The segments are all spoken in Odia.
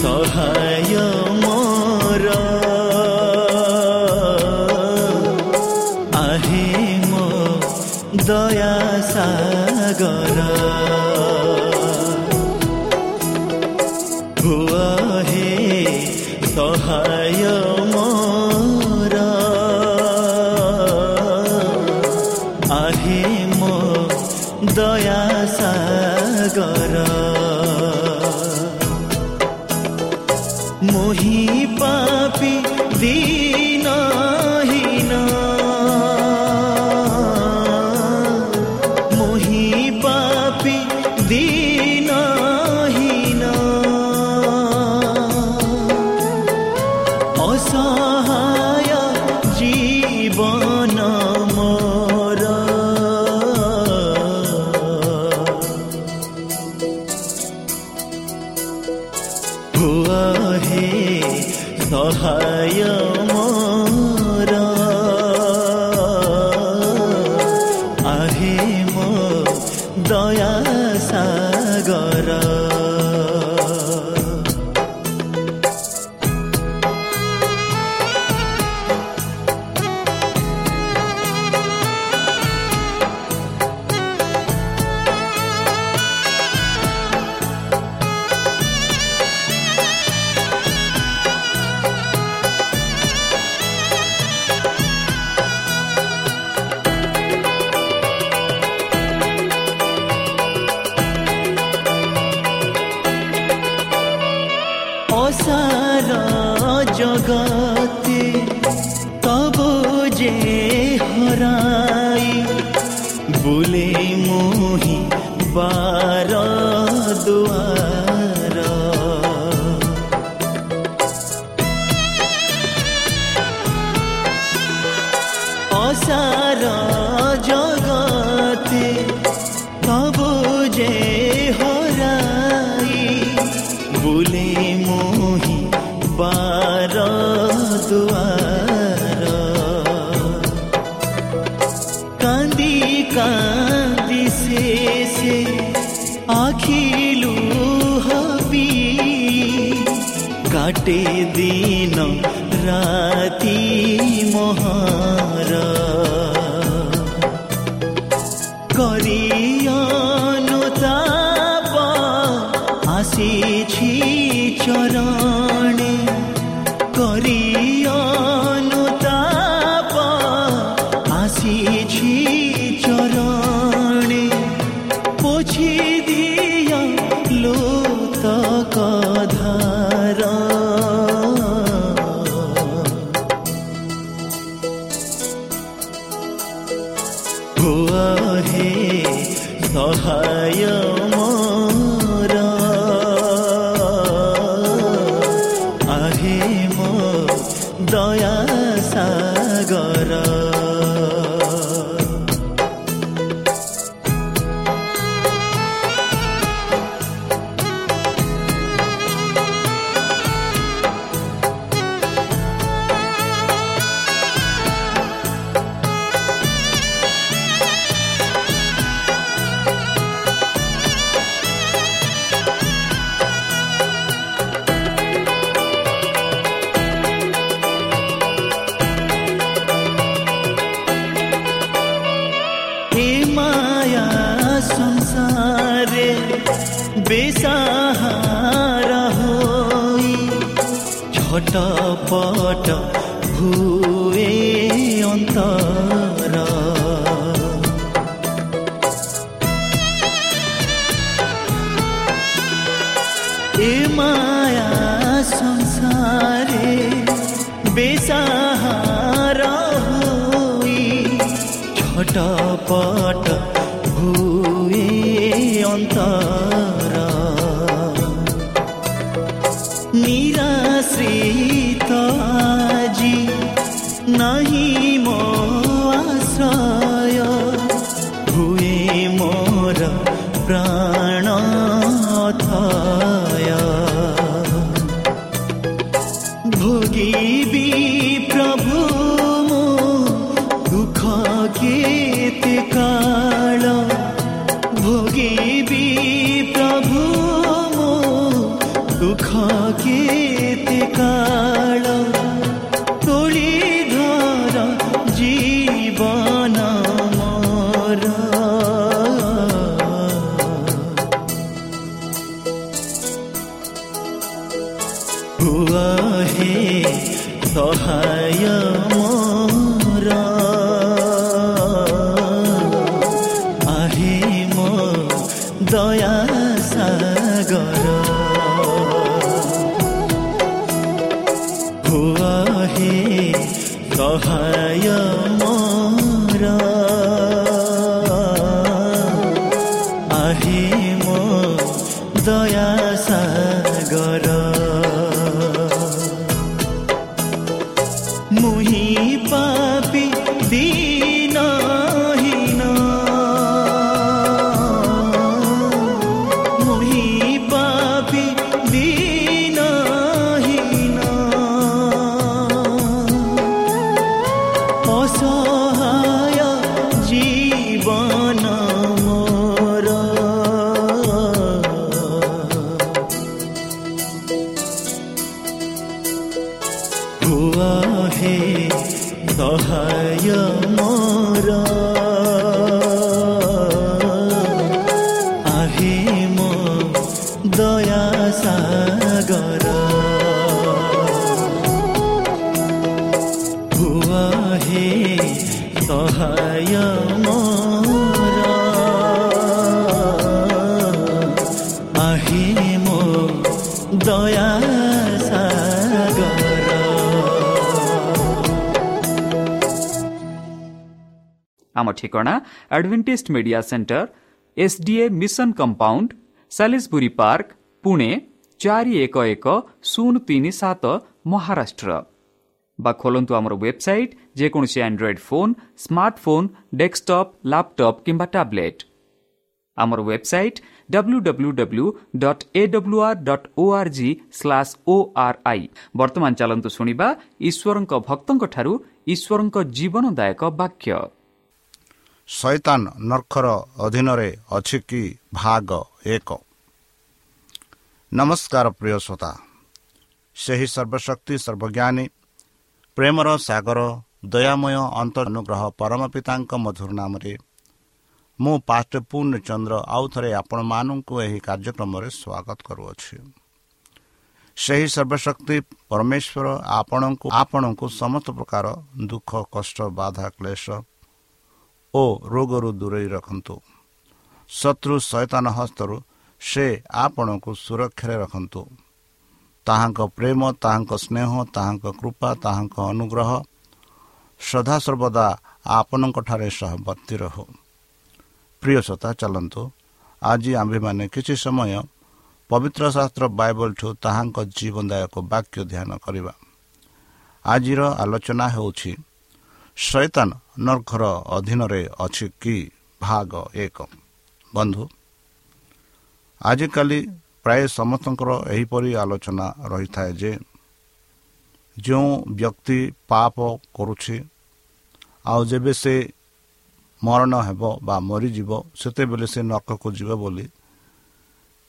सहाय জগতে তব যে হরাই বলে মোহি বার দুয়ার काटे दी निराश्रितजि नहि मो ଦୟା ସାଗର ହୁଅ ହେ ସହାୟ ହୁଅ ହେ ସହାୟ ଆମ ଠିକଣା Adventist media centre SDA mission compound Salisbury Park Pune ଚାରି ଏକ ଏକ ଶୂନ ତିନି ସାତ ମହାରାଷ୍ଟ୍ର ବା ଖୋଲନ୍ତୁ ଆମର ୱେବସାଇଟ୍ ଯେକୌଣସି Android phone smartphone desktop laptop କିମ୍ବା ଟ୍ୟାବ୍ଲେଟ୍ ଆମର website W W W dot A W R dot O R G slash O R I ବର୍ତ୍ତମାନ ଚାଲନ୍ତୁ ଶୁଣିବା ଈଶ୍ୱରଙ୍କ ଭକ୍ତଙ୍କଠାରୁ ଈଶ୍ୱରଙ୍କ ଜୀବନଦାୟକ ବାକ୍ୟ ଶୈତାନ ନର୍ଖର ଅଧୀନରେ ଅଛି କି ଭାଗ ଏକ। ନମସ୍କାର ପ୍ରିୟ ଶ୍ରୋତା। ସେହି ସର୍ବଶକ୍ତି ସର୍ବଜ୍ଞାନୀ ପ୍ରେମର ସାଗର ଦୟାମୟ ଅନ୍ତ ଅନୁଗ୍ରହ ପରମ ପିତାଙ୍କ ମଧୁର ନାମରେ ମୁଁ ପାଷ୍ଟ ପୂର୍ଣ୍ଣଚନ୍ଦ୍ର ଆଉ ଥରେ ଆପଣମାନଙ୍କୁ ଏହି କାର୍ଯ୍ୟକ୍ରମରେ ସ୍ୱାଗତ କରୁଅଛି। ସେହି ସର୍ବଶକ୍ତି ପରମେଶ୍ୱର ଆପଣଙ୍କୁ ଆପଣଙ୍କୁ ସମସ୍ତ ପ୍ରକାର ଦୁଃଖ କଷ୍ଟ ବାଧା କ୍ଲେଶ ଓ ରୋଗରୁ ଦୂରେଇ ରଖନ୍ତୁ। ଶତ୍ରୁ ସୈତାନ ହସ୍ତରୁ ସେ ଆପଣଙ୍କୁ ସୁରକ୍ଷାରେ ରଖନ୍ତୁ। ତାହାଙ୍କ ପ୍ରେମ ତାହାଙ୍କ ସ୍ନେହ ତାହାଙ୍କ କୃପା ତାହାଙ୍କ ଅନୁଗ୍ରହ ସଦାସର୍ବଦା ଆପଣଙ୍କଠାରେ ସହବର୍ତ୍ତୀ ରହୁ। ପ୍ରିୟ ସତା ଚାଲନ୍ତୁ। ଆଜି ଆମ୍ଭେମାନେ କିଛି ସମୟ ପବିତ୍ର ଶାସ୍ତ୍ର ବାଇବଲଠୁ ତାହାଙ୍କ ଜୀବନଦାୟକ ବାକ୍ୟ ଧ୍ୟାନ କରିବା। ଆଜିର ଆଲୋଚନା ହେଉଛି ଶୈତାନ ନର୍ଘର ଅଧୀନରେ ଅଛି କି ଭାଗ ଏକ। ବନ୍ଧୁ ଆଜିକାଲି ପ୍ରାୟ ସମସ୍ତଙ୍କର ଏହିପରି ଆଲୋଚନା ରହିଥାଏ ଯେ ଯେଉଁ ବ୍ୟକ୍ତି ପାପ କରୁଛି ଆଉ ଯେବେ ସେ ମରଣ ହେବ ବା ମରିଯିବ ସେତେବେଳେ ସେ ନର୍କକୁ ଯିବ ବୋଲି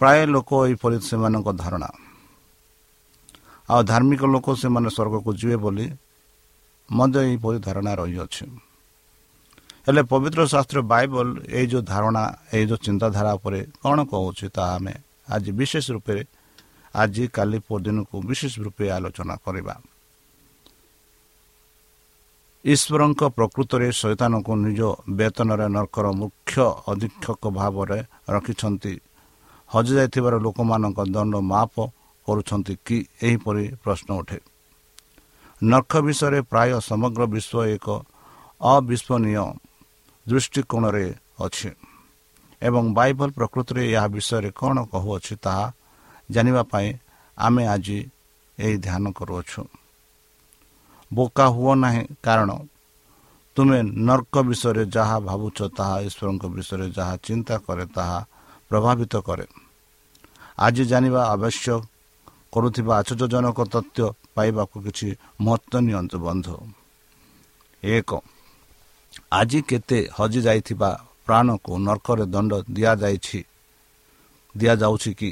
ପ୍ରାୟ ଲୋକ ଏହିପରି ସେମାନଙ୍କ ଧାରଣା। ଆଉ ଧାର୍ମିକ ଲୋକ ସେମାନେ ସ୍ୱର୍ଗକୁ ଯିବେ ବୋଲି ମଧ୍ୟ ଏହିପରି ଧାରଣା ରହିଅଛି। ହେଲେ ପବିତ୍ର ଶାସ୍ତ୍ର ବାଇବଲ ଏଇ ଯେଉଁ ଧାରଣା ଏଇ ଯେଉଁ ଚିନ୍ତାଧାରା ଉପରେ କ'ଣ କହୁଛି ତାହା ଆମେ ଆଜି ବିଶେଷ ରୂପେ ଆଜି କାଲି ପରଦିନକୁ ବିଶେଷ ରୂପେ ଆଲୋଚନା କରିବା। ଈଶ୍ୱରଙ୍କ ପ୍ରକୃତରେ ଶୈତାନକୁ ନିଜ ବେତନରେ ନର୍କର ମୁଖ୍ୟ ଅଧୀକ୍ଷକ ଭାବରେ ରଖିଛନ୍ତି। ହଜିଯାଇଥିବାର ଲୋକମାନଙ୍କ ଦଣ୍ଡ ମାପ କରୁଛନ୍ତି କି ଏହିପରି ପ୍ରଶ୍ନ ଉଠେ। ନର୍କ ବିଷୟରେ ପ୍ରାୟ ସମଗ୍ର ବିଶ୍ୱ ଏକ ଅବିଶ୍ୱନୀୟ ଦୃଷ୍ଟିକୋଣରେ ଅଛି ଏବଂ ବାଇବଲ ପ୍ରକୃତିରେ ଏହା ବିଷୟରେ କ'ଣ କହୁଅଛି ତାହା ଜାଣିବା ପାଇଁ ଆମେ ଆଜି ଏହି ଧ୍ୟାନ କରୁଅଛୁ। ବୋକା ହୁଅ ନାହିଁ କାରଣ ତୁମେ ନର୍କ ବିଷୟରେ ଯାହା ଭାବୁଛ ତାହା ଈଶ୍ୱରଙ୍କ ବିଷୟରେ ଯାହା ଚିନ୍ତା କରେ ତାହା ପ୍ରଭାବିତ କରେ। ଆଜି ଜାଣିବା ଆବଶ୍ୟକ କରୁଥିବା ଆଶ୍ଚର୍ଯ୍ୟଜନକ ତଥ୍ୟ ପାଇବାକୁ କିଛି ମହତ୍ଵ ନିଅନ୍ତୁ ବନ୍ଧୁ। ଏକ ଆଜି କେତେ ହଜିଯାଇଥିବା ପ୍ରାଣକୁ ନର୍କରେ ଦଣ୍ଡ ଦିଆଯାଇଛି। ଦିଆଯାଉଛି କି?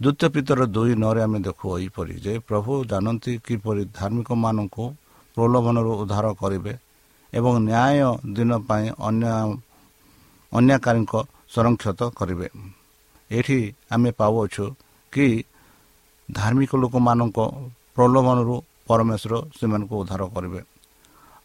ଦ୍ୱିତୀୟ ପିତର ଦୁଇ ନରେ ଆମେ ଦେଖୁ ଏହିପରି ଯେ ପ୍ରଭୁ ଜାଣନ୍ତି କିପରି ଧାର୍ମିକମାନଙ୍କୁ ପ୍ରଲୋଭନରୁ ଉଦ୍ଧାର କରିବେ ଏବଂ ନ୍ୟାୟ ଦିନ ପାଇଁ ଅନ୍ୟ ଅନ୍ୟକାରୀଙ୍କ ସଂରକ୍ଷିତ କରିବେ। ଏଠି ଆମେ ପାଉଅଛୁ କି ଧାର୍ମିକ ଲୋକମାନଙ୍କ ପ୍ରଲୋଭନରୁ ପରମେଶ୍ୱର ସେମାନଙ୍କୁ ଉଦ୍ଧାର କରିବେ।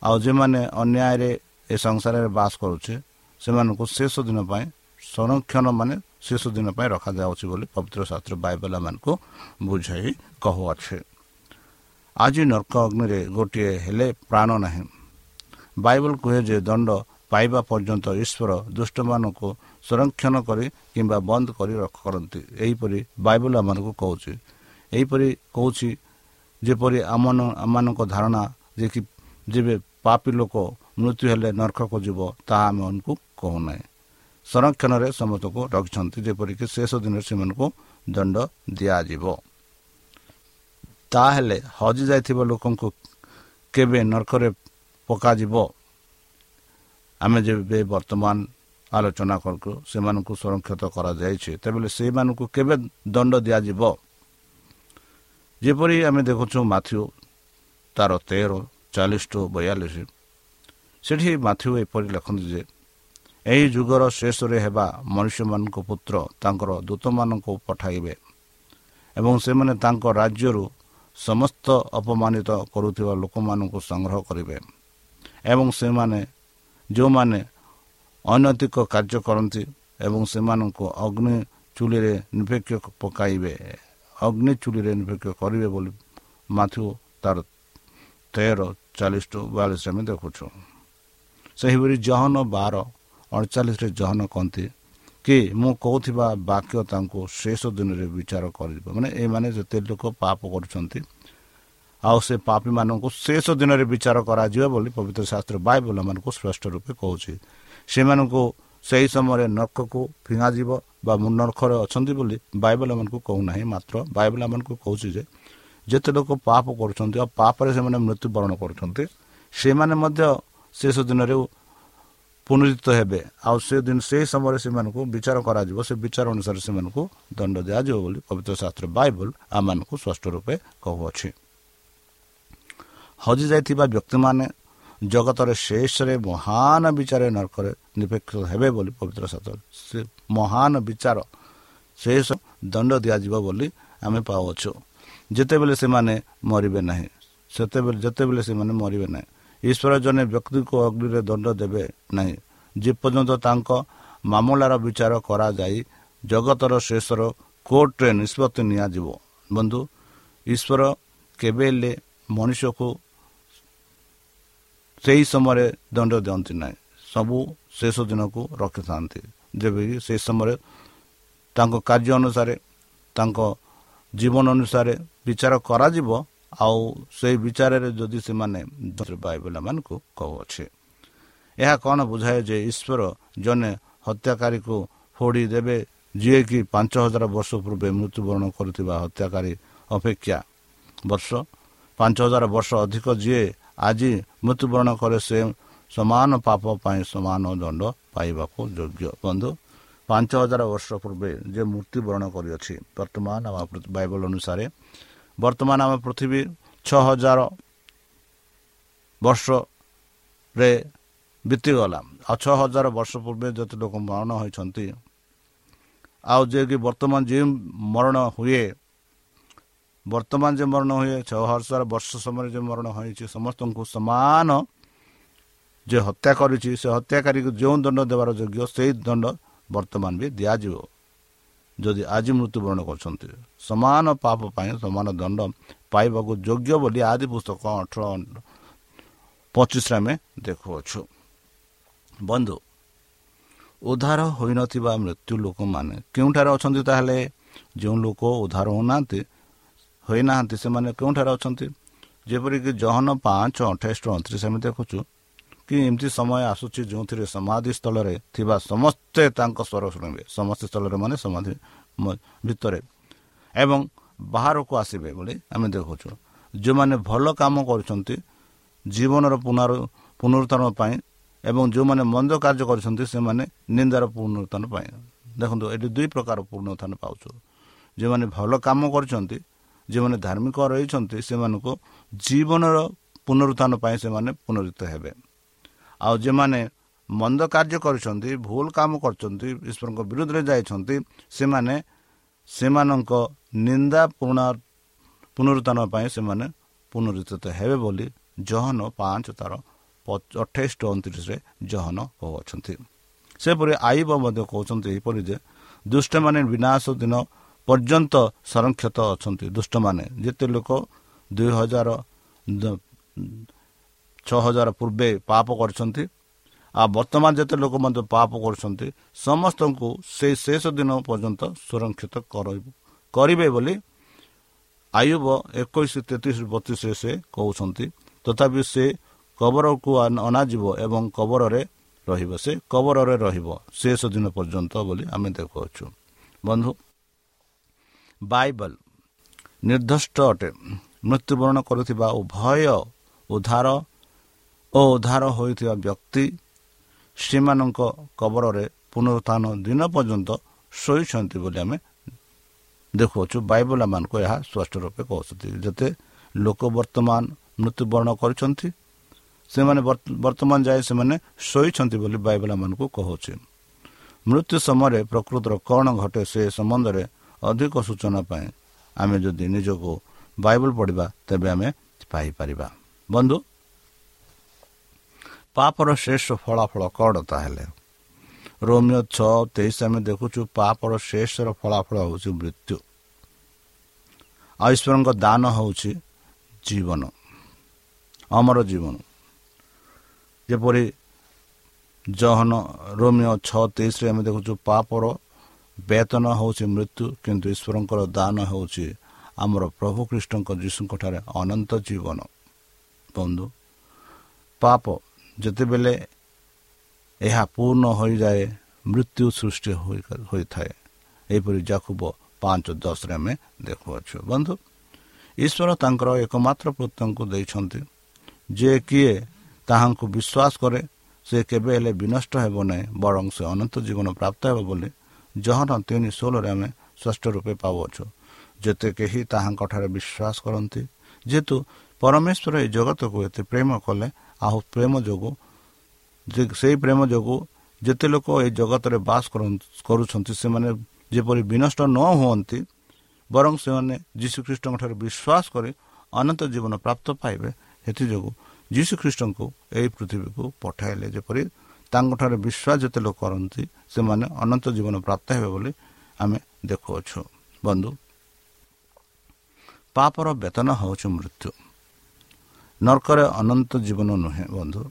ଆଉ ଯେଉଁମାନେ ଅନ୍ୟାୟରେ ଏ ସଂସାରରେ ବାସ କରୁଛେ ସେମାନଙ୍କୁ ଶେଷ ଦିନ ପାଇଁ ସଂରକ୍ଷଣ ମାନେ ଶେଷ ଦିନ ପାଇଁ ରଖାଯାଉଛି ବୋଲି ପବିତ୍ର ଶାସ୍ତ୍ର ବାଇବଲାମାନଙ୍କୁ ବୁଝାଇ କହୁଅଛେ। ଆଜି ନର୍କ ଅଗ୍ନିରେ ଗୋଟିଏ ହେଲେ ପ୍ରାଣ ନାହିଁ। ବାଇବଲ କୁହେ ଯେ ଦଣ୍ଡ ପାଇବା ପର୍ଯ୍ୟନ୍ତ ଈଶ୍ୱର ଦୁଷ୍ଟମାନଙ୍କୁ ସଂରକ୍ଷଣ କରି କିମ୍ବା ବନ୍ଦ କରି କରନ୍ତି। ଏହିପରି ବାଇବଲ ଆମମାନଙ୍କୁ କହୁଛି। ଏହିପରି କହୁଛି ଯେପରି ଆମ ଆମମାନଙ୍କ ଧାରଣା ଯେ କି ଯେବେ ପାପୀ ଲୋକ ମୃତ୍ୟୁ ହେଲେ ନର୍କକୁ ଯିବ ତାହା ଆମମାନଙ୍କୁ କହୁନାହିଁ। ସଂରକ୍ଷଣରେ ସମସ୍ତଙ୍କୁ ରଖିଛନ୍ତି ଯେପରିକି ଶେଷ ଦିନରେ ସେମାନଙ୍କୁ ଦଣ୍ଡ ଦିଆଯିବ। ତାହେଲେ ହଜିଯାଇଥିବା ଲୋକଙ୍କୁ କେବେ ନର୍କରେ ପକାଯିବ? ଆମେ ଯେବେ ବର୍ତ୍ତମାନ ଆଲୋଚନା କରୁ ସେମାନଙ୍କୁ ସଂରକ୍ଷିତ କରାଯାଇଛି। ତେବେ ସେମାନଙ୍କୁ କେବେ ଦଣ୍ଡ ଦିଆଯିବ? ଯେପରି ଆମେ ଦେଖୁଛୁ ମାଥ୍ୟୁ ତାର ତେର ଚାଳିଶ ଟୁ ବୟାଳିଶ। ସେଠି ମାଥ୍ୟୁ ଏପରି ଲେଖନ୍ତି ଯେ ଏହି ଯୁଗର ଶେଷରେ ହେବା ମନୁଷ୍ୟମାନଙ୍କ ପୁତ୍ର ତାଙ୍କର ଦୂତମାନଙ୍କୁ ପଠାଇବେ ଏବଂ ସେମାନେ ତାଙ୍କ ରାଜ୍ୟରୁ ସମସ୍ତ ଅପମାନିତ କରୁଥିବା ଲୋକମାନଙ୍କୁ ସଂଗ୍ରହ କରିବେ ଏବଂ ସେମାନେ ଯେଉଁମାନେ ଅନୈତିକ କାର୍ଯ୍ୟ କରନ୍ତି ଏବଂ ସେମାନଙ୍କୁ ଅଗ୍ନି ଚୁଲିରେ ନିପେକ୍ଷ ପକାଇବେ ଅଗ୍ନି ଚୁଲିରେ ନିପେକ୍ଷ କରିବେ ବୋଲି ମାଥୁ ତାର ତେର ଚାଳିଶ ଟୁ ବୟାଳିଶ ଆମେ ଦେଖୁଛୁ। ସେହିପରି ଜହନ ବାର ଅଡ଼ଚାଳିଶରେ ଜହନ କହନ୍ତି କି ମୁଁ କହୁଥିବା ବାକ୍ୟ ତାଙ୍କୁ ଶେଷ ଦିନରେ ବିଚାର କରିବ। ମାନେ ଏମାନେ ଯେତେ ଲୋକ ପାପ କରୁଛନ୍ତି ଆଉ ସେ ପାପୀମାନଙ୍କୁ ଶେଷ ଦିନରେ ବିଚାର କରାଯିବ ବୋଲି ପବିତ୍ର ଶାସ୍ତ୍ର ବାଇବଲ ମାନଙ୍କୁ ସ୍ପଷ୍ଟ ରୂପେ କହୁଛି। ସେମାନଙ୍କୁ ସେହି ସମୟରେ ନର୍କକୁ ଫିଙ୍ଗାଯିବ ବା ନର୍କରେ ଅଛନ୍ତି ବୋଲି ବାଇବଲ ମାନଙ୍କୁ କହୁନାହିଁ। ମାତ୍ର ବାଇବଲ ମାନଙ୍କୁ କହୁଛି ଯେ ଯେତେ ଲୋକ ପାପ କରୁଛନ୍ତି ଆଉ ପାପରେ ସେମାନେ ମୃତ୍ୟୁବରଣ କରୁଛନ୍ତି ସେମାନେ ମଧ୍ୟ ଶେଷ ଦିନରେ ପୁନରୁଦ୍ଧିତ ହେବେ। ଆଉ ସେ ଦିନ ସେହି ସମୟରେ ସେମାନଙ୍କୁ ବିଚାର କରାଯିବ ସେ ବିଚାର ଅନୁସାରେ ସେମାନଙ୍କୁ ଦଣ୍ଡ ଦିଆଯିବ ବୋଲି ପବିତ୍ର ଶାସ୍ତ୍ର ବାଇବଲ ଆମମାନଙ୍କୁ ସ୍ପଷ୍ଟ ରୂପେ କହୁଅଛି। ହଜିଯାଇଥିବା ବ୍ୟକ୍ତିମାନେ ଜଗତର ଶେଷରେ ମହାନ ବିଚାର ନର୍କରେ ନିପେକ୍ଷ ହେବେ ବୋଲି ପବିତ୍ର ଶାସ୍ତ୍ର ସେ ମହାନ ବିଚାର ଶେଷ ଦଣ୍ଡ ଦିଆଯିବ ବୋଲି ଆମେ ପାଉଅଛୁ। ଯେତେବେଳେ ସେମାନେ ମରିବେ ନାହିଁ ସେତେବେଳେ ଯେତେବେଳେ ସେମାନେ ମରିବେ ନାହିଁ ଈଶ୍ୱର ଜଣେ ବ୍ୟକ୍ତିକୁ ଅଗ୍ନିରେ ଦଣ୍ଡ ଦେବେ ନାହିଁ। ଯେପର୍ଯ୍ୟନ୍ତ ତାଙ୍କ ମାମଲାର ବିଚାର କରାଯାଇ ଜଗତର ଶେଷର କୋର୍ଟରେ ନିଷ୍ପତ୍ତି ନିଆଯିବ। ବନ୍ଧୁ ଈଶ୍ୱର କେବେ ହେଲେ ମଣିଷକୁ ସେହି ସମୟରେ ଦଣ୍ଡ ଦିଅନ୍ତି ନାହିଁ। ସବୁ ଶେଷ ଦିନକୁ ରଖିଥାନ୍ତି। ଯେବେକି ସେହି ସମୟରେ ତାଙ୍କ କାର୍ଯ୍ୟ ଅନୁସାରେ ତାଙ୍କ ଜୀବନ ଅନୁସାରେ ବିଚାର କରାଯିବ ଆଉ ସେହି ବିଚାରରେ ଯଦି ସେମାନେ ବାଇବେଲମାନଙ୍କୁ କହୁଅଛି। ଏହା କ'ଣ ବୁଝାଏ ଯେ ଈଶ୍ୱର ଜଣେ ହତ୍ୟାକାରୀକୁ ଫୋଡ଼ି ଦେବେ ଯିଏକି ପାଞ୍ଚ ହଜାର ବର୍ଷ ପୂର୍ବେ ମୃତ୍ୟୁବରଣ କରୁଥିବା ହତ୍ୟାକାରୀ ଅପେକ୍ଷା ବର୍ଷ ପାଞ୍ଚ ହଜାର ବର୍ଷ ଅଧିକ ଯିଏ ଆଜି ମୃତ୍ୟୁବରଣ କରେ ସେ ସମାନ ପାପ ପାଇଁ ସମାନ ଦଣ୍ଡ ପାଇବାକୁ ଯୋଗ୍ୟ। ବନ୍ଧୁ ପାଞ୍ଚ ହଜାର ବର୍ଷ ପୂର୍ବେ ଯେ ମୃତ୍ୟୁବରଣ କରିଅଛି ବର୍ତ୍ତମାନ ଆମ ବାଇବଲ ଅନୁସାରେ ବର୍ତ୍ତମାନ ଆମ ପୃଥିବୀ ଛଅ ହଜାର ବର୍ଷରେ ବିତିଗଲା ଆଉ ଛଅ ହଜାର ବର୍ଷ ପୂର୍ବେ ଯେତେ ଲୋକ ମରଣ ହୋଇଛନ୍ତି ଆଉ ଯିଏକି ବର୍ତ୍ତମାନ ଯେଉଁ ମରଣ ହୁଏ ବର୍ତ୍ତମାନ ଯେ ମରଣ ହୁଏ ଛଅ ହଜାର ବର୍ଷ ସମୟରେ ଯେ ମରଣ ହୋଇଛି ସମସ୍ତଙ୍କୁ ସମାନ ଯେ ହତ୍ୟା କରିଛି ସେ ହତ୍ୟାକାରୀକୁ ଯେଉଁ ଦଣ୍ଡ ଦେବାର ଯୋଗ୍ୟ ସେଇ ଦଣ୍ଡ ବର୍ତ୍ତମାନ ବି ଦିଆଯିବ ଯଦି ଆଜି ମୃତ୍ୟୁବରଣ କରୁଛନ୍ତି ସମାନ ପାପ ପାଇଁ ସମାନ ଦଣ୍ଡ ପାଇବାକୁ ଯୋଗ୍ୟ ବୋଲି ଆଦି ପୁସ୍ତକ ଅଠର ପଚିଶରେ ଆମେ ଦେଖୁଅଛୁ ବନ୍ଧୁ ଉଦ୍ଧାର ହୋଇନଥିବା ମୃତ୍ୟୁ ଲୋକମାନେ କେଉଁଠାରେ ଅଛନ୍ତି ତାହେଲେ? ଯେଉଁ ଲୋକ ଉଦ୍ଧାର ହେଉନାହାନ୍ତି ହୋଇନାହାନ୍ତି ସେମାନେ କେଉଁଠାରେ ଅଛନ୍ତି? ଯେପରିକି ଜହନ ପାଞ୍ଚ ଅଠେଇଶ ଅଣତିରିଶ ଆମେ ଦେଖୁଛୁ କି ଏମିତି ସମୟ ଆସୁଛି ଯେଉଁଥିରେ ସମାଧି ସ୍ଥଳରେ ଥିବା ସମସ୍ତେ ତାଙ୍କ ସ୍ୱର ଶୁଣିବେ। ସମସ୍ତେ ସ୍ଥଳରେ ମାନେ ସମାଧି ଭିତରେ। ଏବଂ ବାହାରକୁ ଆସିବେ ବୋଲି ଆମେ ଦେଖୁଛୁ। ଯେଉଁମାନେ ଭଲ କାମ କରୁଛନ୍ତି ଜୀବନର ପୁନରୁ ପୁନରୁତ୍ଥାନ ପାଇଁ ଏବଂ ଯେଉଁମାନେ ମନ୍ଦ କାର୍ଯ୍ୟ କରିଛନ୍ତି ସେମାନେ ନିନ୍ଦାର ପୁନରୁତ୍ଥାନ ପାଇଁ। ଦେଖନ୍ତୁ ଏଠି ଦୁଇ ପ୍ରକାର ପୁନରୁତ୍ଥାନ ପାଉଛୁ। ଯେଉଁମାନେ ଭଲ କାମ କରିଛନ୍ତି ଯେଉଁମାନେ ଧାର୍ମିକ ରହିଛନ୍ତି ସେମାନଙ୍କୁ ଜୀବନର ପୁନରୁତ୍ଥାନ ପାଇଁ ସେମାନେ ପୁନରୁତ ହେବେ। ଆଉ ଯେଉଁମାନେ ମନ୍ଦ କାର୍ଯ୍ୟ କରିଛନ୍ତି ଭୁଲ କାମ କରିଛନ୍ତି ଈଶ୍ୱରଙ୍କ ବିରୁଦ୍ଧରେ ଯାଇଛନ୍ତି ସେମାନେ ସେମାନଙ୍କ ନିନ୍ଦା ପୁନରୁତ୍ଥାନ ପାଇଁ ସେମାନେ ପୁନରୁଦ୍ଧିତ ହେବେ ବୋଲି ଜହନ ପାଞ୍ଚ ତାର ଅଠେଇଶ ଅଣତିରିଶରେ ଜହନ କହୁଅଛନ୍ତି। ସେପରି ଆଇବ ମଧ୍ୟ କହୁଛନ୍ତି ଏହିପରି ଯେ ଦୁଷ୍ଟମାନେ ବିନାଶ ଦିନ ପର୍ଯ୍ୟନ୍ତ ସଂରକ୍ଷିତ ଅଛନ୍ତି। ଦୁଷ୍ଟମାନେ ଯେତେ ଲୋକ ଦୁଇ ହଜାର ଛଅ ହଜାର ପୂର୍ବେ ପାପ କରିଛନ୍ତି। ଆଉ ବର୍ତ୍ତମାନ ଯେତେ ଲୋକ ମଧ୍ୟ ପାପ କରୁଛନ୍ତି ସମସ୍ତଙ୍କୁ ସେଇ ଶେଷ ଦିନ ପର୍ଯ୍ୟନ୍ତ ସୁରକ୍ଷିତ କରିବେ ବୋଲି ଆୟୁବ ଏକୋଇଶ ତେତିଶ ବତିଶରେ ସେ କହୁଛନ୍ତି। ତଥାପି ସେ କବରକୁ ଅଣାଯିବ ଏବଂ କବରରେ ରହିବ। ସେ କବରରେ ରହିବ ଶେଷ ଦିନ ପର୍ଯ୍ୟନ୍ତ ବୋଲି ଆମେ ଦେଖୁଅଛୁ। ବନ୍ଧୁ ବାଇବଲ ନିର୍ଦ୍ଦିଷ୍ଟ ଅଟେ। ମୃତ୍ୟୁବରଣ କରୁଥିବା ଉଭୟ ଉଦ୍ଧାର ଓ ଉଦ୍ଧାର ହୋଇଥିବା ବ୍ୟକ୍ତି ସେମାନଙ୍କ କବରରେ ପୁନରୁତ୍ଥାନ ଦିନ ପର୍ଯ୍ୟନ୍ତ ଶୋଇଛନ୍ତି ବୋଲି ଆମେ ଦେଖୁଅଛୁ। ବାଇବଲମାନଙ୍କୁ ଏହା ସ୍ପଷ୍ଟ ରୂପେ କହୁଛନ୍ତି। ଯେତେ ଲୋକ ବର୍ତ୍ତମାନ ମୃତ୍ୟୁବରଣ କରିଛନ୍ତି ସେମାନେ ବର୍ତ୍ତମାନ ଯାଏ ସେମାନେ ଶୋଇଛନ୍ତି ବୋଲି ବାଇବଲମାନଙ୍କୁ କହୁଛି। ମୃତ୍ୟୁ ସମୟରେ ପ୍ରକୃତର କ'ଣ ଘଟେ ସେ ସମ୍ବନ୍ଧରେ ଅଧିକ ସୂଚନା ପାଇଁ ଆମେ ଯଦି ନିଜକୁ ବାଇବଲ ପଢ଼ିବା ତେବେ ଆମେ ପାଇପାରିବା। ବନ୍ଧୁ ପାପର ଶେଷ ଫଳାଫଳ କ'ଣ ତାହେଲେ? ରୋମିଓ ଛଅ ତେଇଶ ଆମେ ଦେଖୁଛୁ ପାପର ଶେଷର ଫଳାଫଳ ହେଉଛି ମୃତ୍ୟୁ। ଆଉ ଈଶ୍ୱରଙ୍କ ଦାନ ହେଉଛି ଜୀବନ ଅମର ଜୀବନ। ଯେପରି ଜହନ ରୋମିଓ ଛଅ ତେଇଶରେ ଆମେ ଦେଖୁଛୁ ପାପର ବେତନ ହେଉଛି ମୃତ୍ୟୁ କିନ୍ତୁ ଈଶ୍ୱରଙ୍କର ଦାନ ହେଉଛି ଆମର ପ୍ରଭୁ କୃଷ୍ଣଙ୍କ ଯୀଶୁଙ୍କଠାରେ ଅନନ୍ତ ଜୀବନ। ବନ୍ଧୁ ପାପ ଯେତେବେଳେ ଏହା ପୂର୍ଣ୍ଣ ହୋଇଯାଏ ମୃତ୍ୟୁ ସୃଷ୍ଟି ହୋଇଥାଏ ଏହିପରି ଜାକୁବ ପାଞ୍ଚ ଦଶରେ ଆମେ ଦେଖୁଅଛୁ ବନ୍ଧୁ ଈଶ୍ୱର ତାଙ୍କର ଏକମାତ୍ର ପୁତ୍ରଙ୍କୁ ଦେଇଛନ୍ତି ଯେ କିଏ ତାହାଙ୍କୁ ବିଶ୍ୱାସ କରେ ସେ କେବେ ହେଲେ ବିନଷ୍ଟ ହେବ ନାହିଁ ବରଂ ସେ ଅନନ୍ତ ଜୀବନ ପ୍ରାପ୍ତ ହେବ ବୋଲି ଜହନ ତିନି ଷୋହଳରେ ଆମେ ସ୍ପଷ୍ଟ ରୂପେ ପାଉଅଛୁ ଯେତେ କେହି ତାହାଙ୍କଠାରେ ବିଶ୍ୱାସ କରନ୍ତି ଯେହେତୁ ପରମେଶ୍ୱର ଏହି ଜଗତକୁ ଏତେ ପ୍ରେମ କଲେ ଆଉ ପ୍ରେମ ଯୋଗୁଁ ସେହି ପ୍ରେମ ଯୋଗୁଁ ଯେତେ ଲୋକ ଏହି ଜଗତରେ ବାସ କରୁଛନ୍ତି ସେମାନେ ଯେପରି ବିନଷ୍ଟ ନ ହୁଅନ୍ତି ବରଂ ସେମାନେ ଯୀଶୁଖ୍ରୀଷ୍ଟଙ୍କଠାରେ ବିଶ୍ୱାସ କରି ଅନନ୍ତ ଜୀବନ ପ୍ରାପ୍ତ ପାଇବେ ସେଥିଯୋଗୁଁ ଯୀଶୁଖ୍ରୀଷ୍ଟଙ୍କୁ ଏହି ପୃଥିବୀକୁ ପଠାଇଲେ ଯେପରି ତାଙ୍କଠାରେ ବିଶ୍ୱାସ ଯେତେ ଲୋକ କରନ୍ତି ସେମାନେ ଅନନ୍ତ ଜୀବନ ପ୍ରାପ୍ତ ହେବେ ବୋଲି ଆମେ ଦେଖୁଅଛୁ। ବନ୍ଧୁ ପାପର ବେତନ ହେଉଛି ମୃତ୍ୟୁ। ନର୍କରେ ଅନନ୍ତ ଜୀବନ ନୁହେଁ ବନ୍ଧୁ।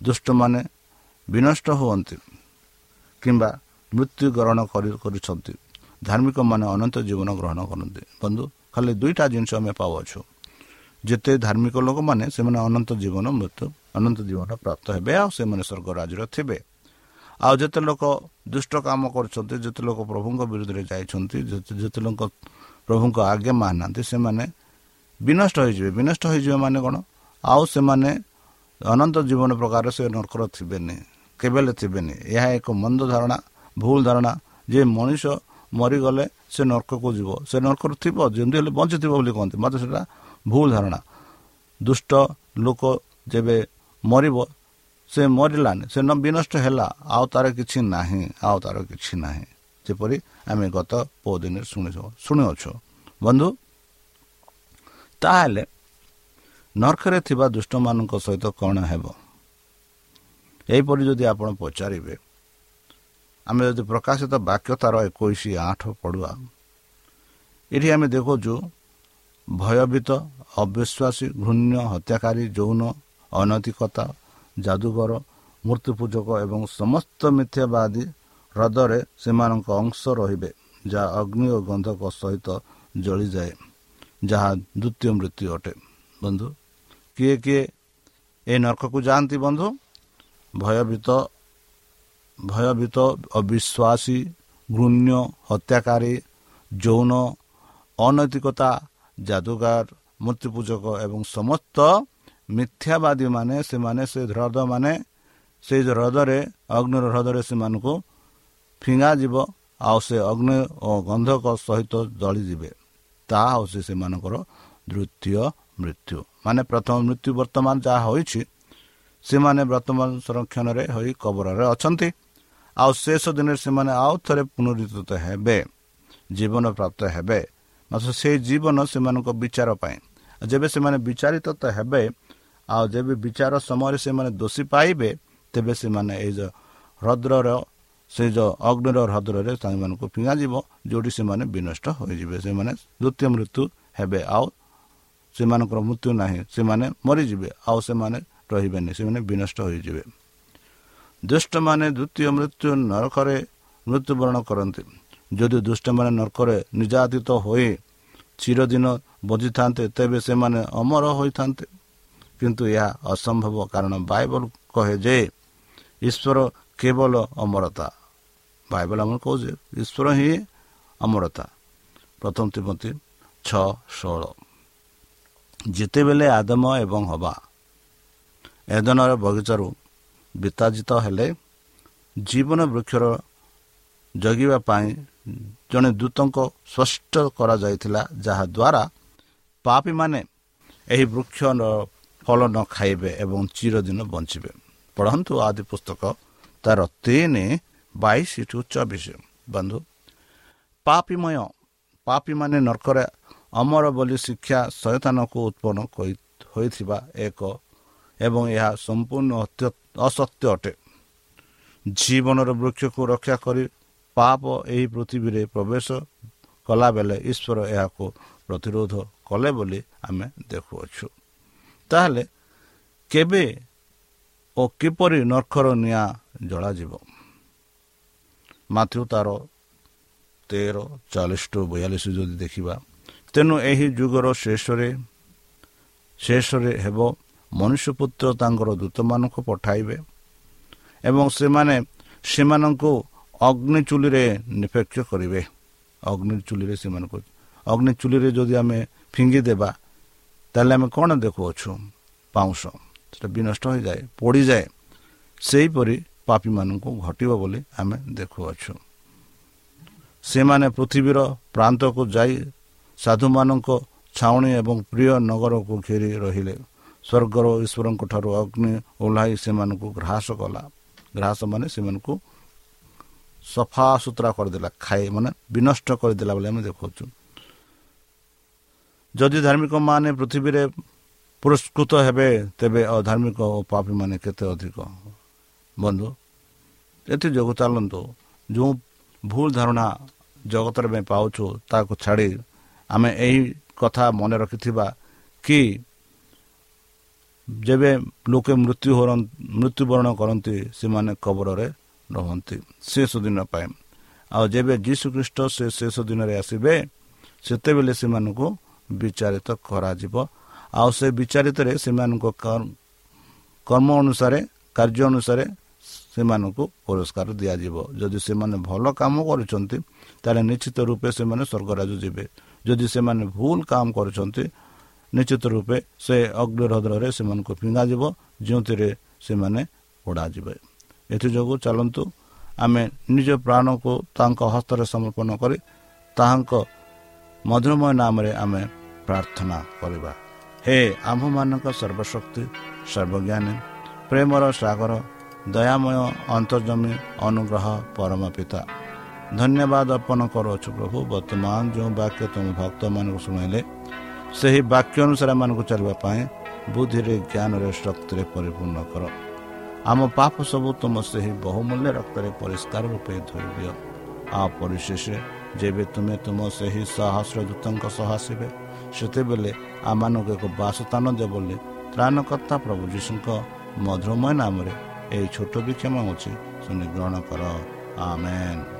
ଦୁଷ୍ଟମାନେ ବିନଷ୍ଟ ହୁଅନ୍ତି କିମ୍ବା ମୃତ୍ୟୁବରଣ କରୁଛନ୍ତି। ଧାର୍ମିକମାନେ ଅନନ୍ତ ଜୀବନ ଗ୍ରହଣ କରନ୍ତି। ବନ୍ଧୁ ଖାଲି ଦୁଇଟା ଜିନିଷ ଆମେ ପାଉଅଛୁ। ଯେତେ ଧାର୍ମିକ ଲୋକମାନେ ସେମାନେ ଅନନ୍ତ ଜୀବନ ମୃତ୍ୟୁ ଅନନ୍ତ ଜୀବନ ପ୍ରାପ୍ତ ହେବେ ଆଉ ସେମାନେ ସ୍ୱର୍ଗ ରାଜ୍ୟରେ ଥିବେ। ଆଉ ଯେତେ ଲୋକ ଦୁଷ୍ଟ କାମ କରୁଛନ୍ତି ଯେତେ ଲୋକ ପ୍ରଭୁଙ୍କ ବିରୁଦ୍ଧରେ ଯାଇଛନ୍ତି ଯେତେ ଲୋକ ପ୍ରଭୁଙ୍କ ଆଜ୍ଞା ମାନୁନାହାନ୍ତି ସେମାନେ ବିନଷ୍ଟ ହୋଇଯିବେ। ବିନଷ୍ଟ ହୋଇଯିବେ ମାନେ କ'ଣ? ଆଉ ସେମାନେ ଅନନ୍ତ ଜୀବନ ପ୍ରକାର ସେ ନର୍କର ଥିବେନି କେବେ ଥିବେନି। ଏହା ଏକ ମନ୍ଦ ଧାରଣା ଭୁଲ ଧାରଣା ଯେ ମଣିଷ ମରିଗଲେ ସେ ନର୍କକୁ ଯିବ। ସେ ନର୍କରୁ ଥିବ ଯେମିତି ହେଲେ ବଞ୍ଚିଥିବ ବୋଲି କହନ୍ତି। ମାତ୍ର ସେଟା ଭୁଲ ଧାରଣା। ଦୁଷ୍ଟ ଲୋକ ଯେବେ ମରିବ ସେ ମରିଲାନି ସେ ବିନଷ୍ଟ ହେଲା ଆଉ ତାର କିଛି ନାହିଁ ଆଉ ତାର କିଛି ନାହିଁ। ଯେପରି ଆମେ ଗତ ଦିନରେ ଶୁଣିଛୁ ଶୁଣିଅଛୁ। ବନ୍ଧୁ ତାହେଲେ ନର୍କରେ ଥିବା ଦୁଷ୍ଟମାନଙ୍କ ସହିତ କ'ଣ ହେବ? ଏହିପରି ଯଦି ଆପଣ ପଚାରିବେ ଆମେ ଯଦି ପ୍ରକାଶିତ ବାକ୍ୟ ତାର ଏକୋଇଶ ଆଠ ପଢ଼ୁଆ ଏଠି ଆମେ ଦେଖୁଛୁ ଭୟଭୀତ ଅବିଶ୍ୱାସୀ ଘୃଣ୍ୟ ହତ୍ୟାକାରୀ ଯୌନ ଅନୈତିକତା ଯାଦୁଗର ମୂର୍ତ୍ତି ପୂଜକ ଏବଂ ସମସ୍ତ ମିଥ୍ୟାବାଦୀ ହ୍ରଦରେ ସେମାନଙ୍କ ଅଂଶ ରହିବେ ଯାହା ଅଗ୍ନି ଓ ଗନ୍ଧକ ସହିତ ଜଳିଯାଏ ଯାହା ଦ୍ୱିତୀୟ ମୃତ୍ୟୁ ଅଟେ। ବନ୍ଧୁ କିଏ କିଏ ଏ ନର୍କକୁ ଯାଆନ୍ତି ବନ୍ଧୁ? ଭୟଭୀତ ଭୟଭୀତ ଅବିଶ୍ୱାସୀ ଘୃଣ୍ୟ ହତ୍ୟାକାରୀ ଯୌନ ଅନୈତିକତା ଯାଦୁଗାର ମୂର୍ତ୍ତି ପୂଜକ ଏବଂ ସମସ୍ତ ମିଥ୍ୟାବାଦୀମାନେ ସେମାନେ ସେ ହ୍ରଦ ମାନେ ସେଇ ହ୍ରଦରେ ଅଗ୍ନିର ହ୍ରଦରେ ସେମାନଙ୍କୁ ଫିଙ୍ଗାଯିବ ଆଉ ସେ ଅଗ୍ନି ଓ ଗନ୍ଧକ ସହିତ ଜଳିଯିବେ। ତାହା ହେଉଛି ସେମାନଙ୍କର ଦ୍ୱିତୀୟ ମୃତ୍ୟୁ। ମାନେ ପ୍ରଥମ ମୃତ୍ୟୁ ବର୍ତ୍ତମାନ ଯାହା ହୋଇଛି ସେମାନେ ବର୍ତ୍ତମାନ ସଂରକ୍ଷଣରେ ହୋଇ କବରରେ ଅଛନ୍ତି। ଆଉ ଶେଷ ଦିନରେ ସେମାନେ ଆଉ ଥରେ ପୁନରୁଦ୍ଧିତ ହେବେ ଜୀବନ ପ୍ରାପ୍ତ ହେବେ। ମାତ୍ର ସେଇ ଜୀବନ ସେମାନଙ୍କ ବିଚାର ପାଇଁ। ଯେବେ ସେମାନେ ବିଚାରିତ ତ ହେବେ ଆଉ ଯେବେ ବିଚାର ସମୟରେ ସେମାନେ ଦୋଷୀ ପାଇବେ ତେବେ ସେମାନେ ଏଇ ଯେଉଁ ହ୍ରଦର ସେ ଯେଉଁ ଅଗ୍ନିର ହ୍ରଦରେ ସେମାନଙ୍କୁ ଫିଙ୍ଗାଯିବ ଯେଉଁଠି ସେମାନେ ବିନଷ୍ଟ ହୋଇଯିବେ। ସେମାନେ ଦ୍ୱିତୀୟ ମୃତ୍ୟୁ ହେବେ ଆଉ ସେମାନଙ୍କର ମୃତ୍ୟୁ ନାହିଁ ସେମାନେ ମରିଯିବେ ଆଉ ସେମାନେ ରହିବେନି ସେମାନେ ବିନଷ୍ଟ ହୋଇଯିବେ ଦୁଷ୍ଟମାନେ ଦ୍ୱିତୀୟ ମୃତ୍ୟୁ ନରକରେ ମୃତ୍ୟୁବରଣ କରନ୍ତି ଯଦି ଦୁଷ୍ଟମାନେ ନରକରେ ନିର୍ଯାତିତ ହୋଇ ଚିରଦିନ ବଜିଥାନ୍ତେ ତେବେ ସେମାନେ ଅମର ହୋଇଥାନ୍ତେ କିନ୍ତୁ ଏହା ଅସମ୍ଭବ କାରଣ ବାଇବଲ କହେ ଯେ ଈଶ୍ୱର କେବଳ ଅମରତା ବାଇବଲ ଆମର କହୁଛେ ଈଶ୍ୱର ହିଁ ଅମରତା ପ୍ରଥମ ତିମତି ଛଅ ଷୋହଳ ଯେତେବେଳେ ଆଦମ ଏବଂ ହବା ଏଦନର ବଗିଚାରୁ ବିତାଜିତ ହେଲେ ଜୀବନ ବୃକ୍ଷର ଜଗିବା ପାଇଁ ଜଣେ ଦୂତଙ୍କ ସ୍ପଷ୍ଟ କରାଯାଇଥିଲା ଯାହାଦ୍ୱାରା ପାପୀମାନେ ଏହି ବୃକ୍ଷର ଫଳ ନ ଖାଇବେ ଏବଂ ଚିରଦିନ ବଞ୍ଚିବେ। ପଢ଼ନ୍ତୁ ଆଦି ପୁସ୍ତକ ତାର ତିନି ବାଇଶ ଟୁ ଚବିଶ। ବନ୍ଧୁ ପାପିମୟ ପାପୀମାନେ ନର୍କରେ ଅମର ବୋଲି ଶିକ୍ଷା ସଚେତନକୁ ଉତ୍ପନ୍ନ ହୋଇଥିବା ଏକ ଏବଂ ଏହା ସମ୍ପୂର୍ଣ୍ଣ ଅସତ୍ୟ ଅଟେ। ଜୀବନର ବୃକ୍ଷକୁ ରକ୍ଷା କରି ପାପ ଏହି ପୃଥିବୀରେ ପ୍ରବେଶ କଲାବେଳେ ଈଶ୍ୱର ଏହାକୁ ପ୍ରତିରୋଧ କଲେ ବୋଲି ଆମେ ଦେଖୁଅଛୁ। ତାହେଲେ କେବେ ଓ କିପରି ନର୍ଖର ନିଆଁ ଜଳାଯିବ? ମାତୃ ତାର ତେର ଚାଳିଶ ଟୁ ବୟାଳିଶ ଯଦି ଦେଖିବା ତେଣୁ ଏହି ଯୁଗର ଶେଷରେ ଶେଷରେ ହେବ ମନୁଷ୍ୟପୁତ୍ର ତାଙ୍କର ଦୂତମାନଙ୍କୁ ପଠାଇବେ ଏବଂ ସେମାନେ ସେମାନଙ୍କୁ ଅଗ୍ନି ଚୁଲିରେ ନିପେକ୍ଷ କରିବେ। ଅଗ୍ନି ଚୁଲିରେ ସେମାନଙ୍କୁ ଅଗ୍ନି ଚୁଲିରେ ଯଦି ଆମେ ଫିଙ୍ଗି ଦେବା ତାହେଲେ ଆମେ କ'ଣ ଦେଖୁଅଛୁ? ପାଉଁଶ। ସେଟା ବିନଷ୍ଟ ହୋଇଯାଏ ପୋଡ଼ିଯାଏ। ସେହିପରି ପାପୀମାନଙ୍କୁ ଘଟିବ ବୋଲି ଆମେ ଦେଖୁଅଛୁ। ସେମାନେ ପୃଥିବୀର ପ୍ରାନ୍ତକୁ ଯାଇ ସାଧୁମାନଙ୍କ ଛାଉଣି ଏବଂ ପ୍ରିୟ ନଗରକୁ ଘେରି ରହିଲେ। ସ୍ୱର୍ଗର ଈଶ୍ୱରଙ୍କ ଠାରୁ ଅଗ୍ନି ଓହ୍ଲାଇ ସେମାନଙ୍କୁ ଗ୍ରାସ କଲା। ଗ୍ରାସ ମାନେ ସେମାନଙ୍କୁ ସଫା ସୁତରା କରିଦେଲା ଖାଇ ମାନେ ବିନଷ୍ଟ କରିଦେଲା ବୋଲି ଆମେ ଦେଖାଉଛୁ ଯଦି ଧାର୍ମିକ ମାନେ ପୃଥିବୀରେ ପୁରସ୍କୃତ ହେବେ ତେବେ ଅଧାର୍ମିକ ଓ ପାପୀମାନେ କେତେ ଅଧିକ? ବନ୍ଧୁ ଏଥିଯୋଗୁଁ ଚାଲନ୍ତୁ। ଯେଉଁ ଭୁଲ ଧାରଣା ଜଗତରେ ଆମେ ପାଉଛୁ ତାକୁ ଛାଡ଼ି ଆମେ ଏହି କଥା ମନେ ରଖିଥିବା କି ଯେବେ ଲୋକେ ମୃତ୍ୟୁ ମୃତ୍ୟୁବରଣ କରନ୍ତି ସେମାନେ କବରରେ ରହନ୍ତି ଶେଷ ଦିନ ପାଇଁ। ଆଉ ଯେବେ ଯୀଶୁଖ୍ରୀଷ୍ଟ ସେ ଶେଷ ଦିନରେ ଆସିବେ ସେତେବେଳେ ସେମାନଙ୍କୁ ବିଚାରିତ କରାଯିବ। ଆଉ ସେ ବିଚାରିତରେ ସେମାନଙ୍କ କର୍ମ ଅନୁସାରେ କାର୍ଯ୍ୟ ଅନୁସାରେ ସେମାନଙ୍କୁ ପୁରସ୍କାର ଦିଆଯିବ। ଯଦି ସେମାନେ ଭଲ କାମ କରୁଛନ୍ତି ତାହେଲେ ନିଶ୍ଚିତ ରୂପେ ସେମାନେ ସ୍ୱର୍ଗରାଜ ଯିବେ। ଯଦି ସେମାନେ ଭୁଲ କାମ କରୁଛନ୍ତି ନିଶ୍ଚିତ ରୂପେ ସେ ଅଗ୍ନିହ୍ରଦରେ ସେମାନଙ୍କୁ ଫିଙ୍ଗାଯିବ ଯେଉଁଥିରେ ସେମାନେ ପୋଡ଼ାଯିବେ ଏଥିଯୋଗୁଁ ଚାଲନ୍ତୁ ଆମେ ନିଜ ପ୍ରାଣକୁ ତାଙ୍କ ହସ୍ତରେ ସମର୍ପଣ କରି ତାହାଙ୍କ ମଧୁରମୟ ନାମରେ ଆମେ ପ୍ରାର୍ଥନା କରିବା। ହେ ଆମ୍ଭମାନଙ୍କ ସର୍ବଶକ୍ତି ସର୍ବଜ୍ଞାନୀ ପ୍ରେମର ସାଗର ଦୟାମୟ ଅନ୍ତର୍ଜମୀ ଅନୁଗ୍ରହ ପରମ ପିତା। ଧନ୍ୟବାଦ ଅର୍ପଣ କରୁଅଛୁ ପ୍ରଭୁ ବର୍ତ୍ତମାନ ଯେଉଁ ବାକ୍ୟ ତୁମ ଭକ୍ତମାନଙ୍କୁ ଶୁଣାଇଲେ ସେହି ବାକ୍ୟ ଅନୁସାରେ ଏମାନଙ୍କୁ ଚାଲିବା ପାଇଁ ବୁଦ୍ଧିରେ ଜ୍ଞାନରେ ଶକ୍ତିରେ ପରିପୂର୍ଣ୍ଣ କର ଆମ ପାପ ସବୁ ତୁମ ସେହି ବହୁମୂଲ୍ୟ ରକ୍ତରେ ପରିଷ୍କାର ରୂପେ ଧୋଇ ଦିଅ ଆଉ ପରିଶେଷ ଯେବେ ତୁମେ ତୁମ ସେହି ସହସ୍ର ଦୂତଙ୍କ ସହ ଆସିବେ ସେତେବେଳେ ଆମମାନଙ୍କୁ ଏକ ବାସସ୍ଥାନ ଦିଅ ବୋଲି ତ୍ରାଣକର୍ତ୍ତା ପ୍ରଭୁ ଯୀଶୁଙ୍କ ମଧୁରମୟ ନାମରେ ଏହି ଛୋଟ ବିକ୍ଷମ ଅଛି ଶୁଣି ଗ୍ରହଣ କର ଆମେନ୍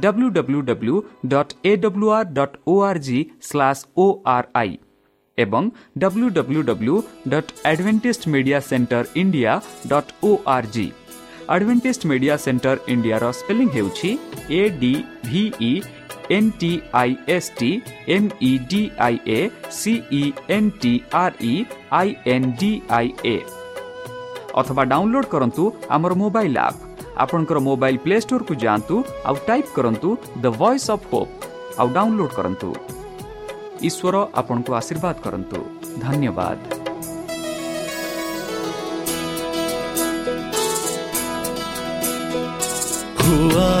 W W W dot A W R dot O R G slash O R I ଏବଂ W W W dot Advantage Media Centre India dot O R G Advantage Media Centre ଇଣ୍ଡିଆର ସ୍ପେଲିଂ ହେଉଛି A D V N T I S T M E D I A C N T R E I N D I A অথবা ডাউনলোড করন্তু আমার মোবাইল আপ ଆପଣଙ୍କର ମୋବାଇଲ ପ୍ଲେ ଷ୍ଟୋରକୁ ଯାଆନ୍ତୁ ଆଉ ଟାଇପ୍ କରନ୍ତୁ ଦ ଭଏସ୍ ଅଫ୍ ହୋପ୍ ଆଉ ଡାଉନଲୋଡ୍ କରନ୍ତୁ। ଈଶ୍ୱର ଆପଣଙ୍କୁ ଆଶୀର୍ବାଦ କରନ୍ତୁ। ଧନ୍ୟବାଦ। ସହାୟ